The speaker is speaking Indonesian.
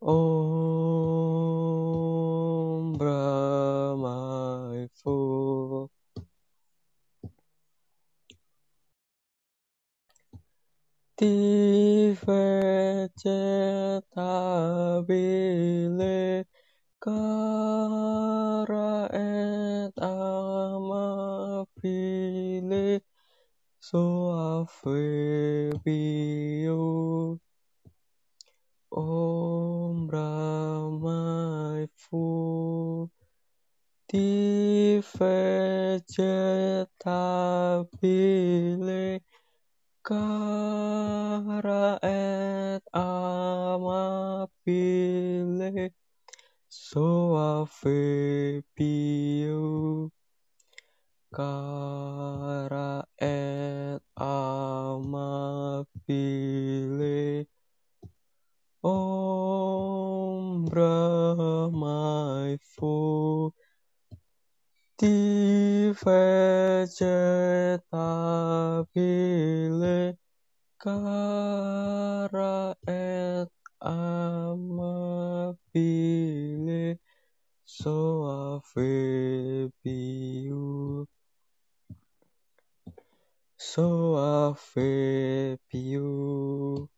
Om Brahma Fu Ti vegetabile cara et amabile suave bio Om Brahma Fu Ti vegetabile cara et amabile suave bio cara Brahma Fu Ti vegetabile cara et amabile suave bio suave bio